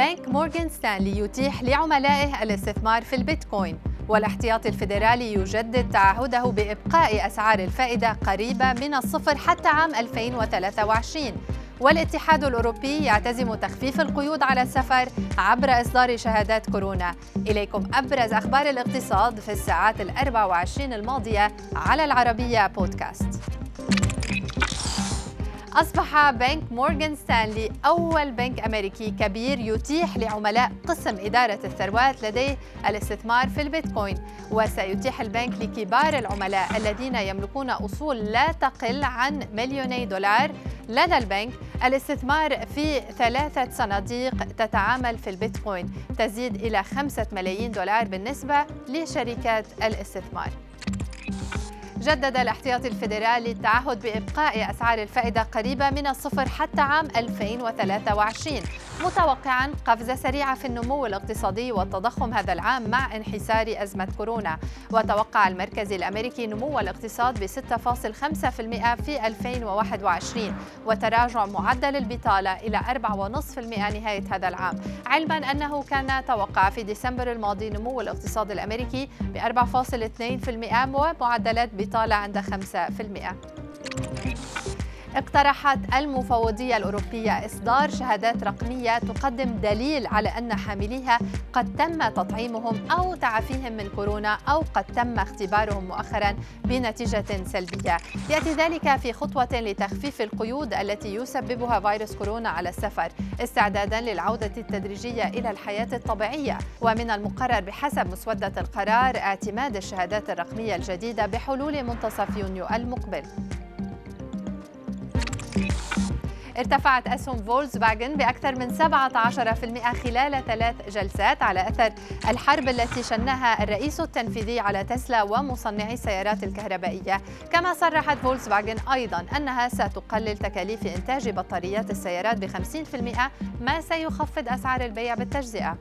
بنك مورغان ستانلي يتيح لعملائه الاستثمار في البيتكوين. والاحتياطي الفيدرالي يجدد تعهده بإبقاء أسعار الفائدة قريبة من الصفر حتى عام 2023 والاتحاد الأوروبي يعتزم تخفيف القيود على السفر عبر إصدار شهادات كورونا. إليكم أبرز أخبار الاقتصاد في الساعات الأربع وعشرين الماضية على العربية بودكاست. أصبح بنك مورغان ستانلي أول بنك أمريكي كبير يتيح لعملاء قسم إدارة الثروات لديه الاستثمار في البيتكوين وسيتيح البنك لكبار العملاء الذين يملكون أصول لا تقل عن مليوني دولار. لدى البنك الاستثمار في ثلاثة صناديق تتعامل في البيتكوين تزيد إلى خمسة ملايين دولار بالنسبة لشركات الاستثمار. جدد الاحتياطي الفيدرالي التعهد بإبقاء أسعار الفائدة قريبة من الصفر حتى عام 2023 متوقعا قفزة سريعة في النمو الاقتصادي والتضخم هذا العام مع انحسار أزمة كورونا. وتوقع المركز الأمريكي نمو الاقتصاد ب 6.5% في 2021 وتراجع معدل البطالة إلى 4.5% نهاية هذا العام. علما أنه كان توقع في ديسمبر الماضي نمو الاقتصاد الأمريكي ب 4.2% ومعدلات بطالة عند 5% اقترحت المفوضية الأوروبية إصدار شهادات رقمية تقدم دليل على أن حامليها قد تم تطعيمهم أو تعافيهم من كورونا أو قد تم اختبارهم مؤخرا بنتيجة سلبية. يأتي ذلك في خطوة لتخفيف القيود التي يسببها فيروس كورونا على السفر استعدادا للعودة التدريجية إلى الحياة الطبيعية. ومن المقرر بحسب مسودة القرار اعتماد الشهادات الرقمية الجديدة بحلول منتصف يونيو المقبل. ارتفعت أسهم فولكسفاجن بأكثر من 17% خلال ثلاث جلسات على أثر الحرب التي شنها الرئيس التنفيذي على تسلا ومصنعي السيارات الكهربائية. كما صرحت فولكسفاجن أيضا أنها ستقلل تكاليف إنتاج بطاريات السيارات ب 50% ما سيخفض أسعار البيع بالتجزئة.